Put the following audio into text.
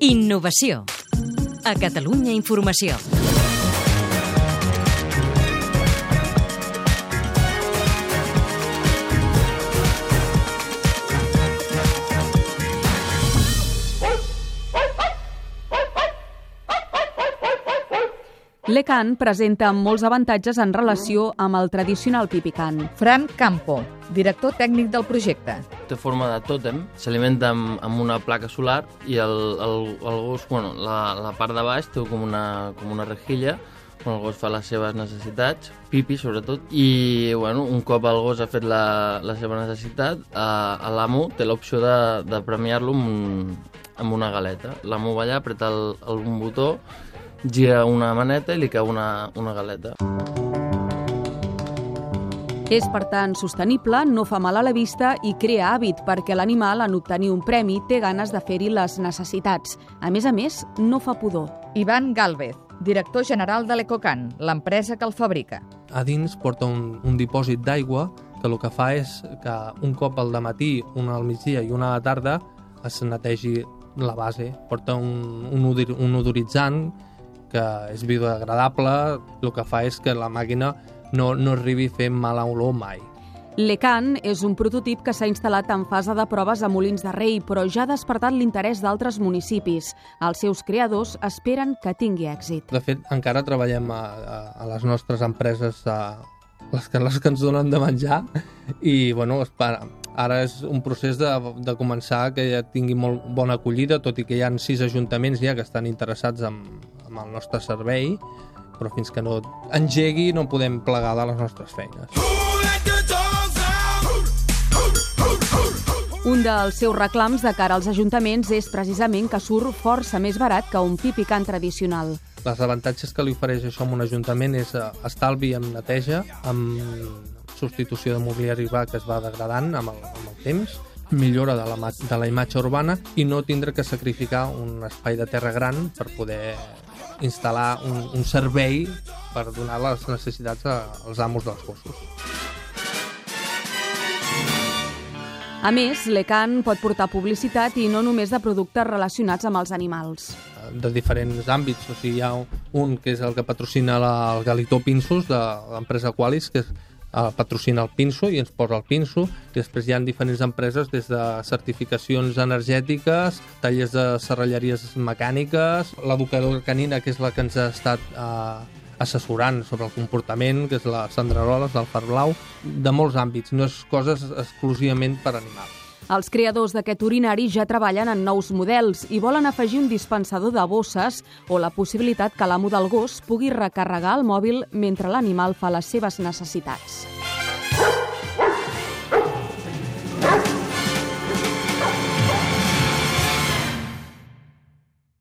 Innovació. A Catalunya Informació. L'Ecan presenta molts avantatges en relació amb el tradicional pipicant. Fran Campo, director tècnic del projecte. Té forma de tòtem, s'alimenta amb, amb una placa solar i el, el, el gos, bueno, la, la part de baix té com una, com una rejilla on el gos fa les seves necessitats, pipi sobretot, i bueno, un cop el gos ha fet la, la seva necessitat, eh, l'amo té l'opció de, de premiar-lo amb, un, amb una galeta. L'amo va allà, apreta el, el, un botó, gira una maneta i li cau una, una galeta. És, per tant, sostenible, no fa mal a la vista i crea hàbit perquè l'animal, en obtenir un premi, té ganes de fer-hi les necessitats. A més a més, no fa pudor. Ivan Galvez, director general de l'Ecocan, l'empresa que el fabrica. A dins porta un, un dipòsit d'aigua que el que fa és que un cop al matí, una al migdia i una a la tarda es netegi la base. Porta un, un, odir, un odoritzant que és biodegradable, el que fa és que la màquina no, no arribi a fer mala olor mai. L'Ecan és un prototip que s'ha instal·lat en fase de proves a Molins de Rei, però ja ha despertat l'interès d'altres municipis. Els seus creadors esperen que tingui èxit. De fet, encara treballem a, a, a les nostres empreses, a, les, que, les que ens donen de menjar, i bueno, espera, ara és un procés de, de començar que ja tingui molt bona acollida, tot i que hi ha sis ajuntaments ja que estan interessats en, en el nostre servei, però fins que no engegui no podem plegar de les nostres feines. Un dels seus reclams de cara als ajuntaments és precisament que surt força més barat que un pipicant tradicional. Les avantatges que li ofereix això a un ajuntament és eh, estalvi amb neteja, amb substitució de mobiliari urbà que es va degradant amb el, amb el temps, millora de la, de la imatge urbana i no tindre que sacrificar un espai de terra gran per poder instal·lar un, un servei per donar les necessitats als amos dels gossos. A més, l'Ecan pot portar publicitat i no només de productes relacionats amb els animals. De diferents àmbits, o sigui, hi ha un que és el que patrocina la, el Galitó Pinsos de l'empresa Qualis, que és el patrocina el pinso i ens posa el pinso i després hi ha diferents empreses des de certificacions energètiques, tallers de serralleries mecàniques, l'educadora canina que és la que ens ha estat eh, assessorant sobre el comportament, que és la Sandra Roles del Far Blau, de molts àmbits, no és coses exclusivament per animals. Els creadors d'aquest urinari ja treballen en nous models i volen afegir un dispensador de bosses o la possibilitat que l'amo del gos pugui recarregar el mòbil mentre l'animal fa les seves necessitats.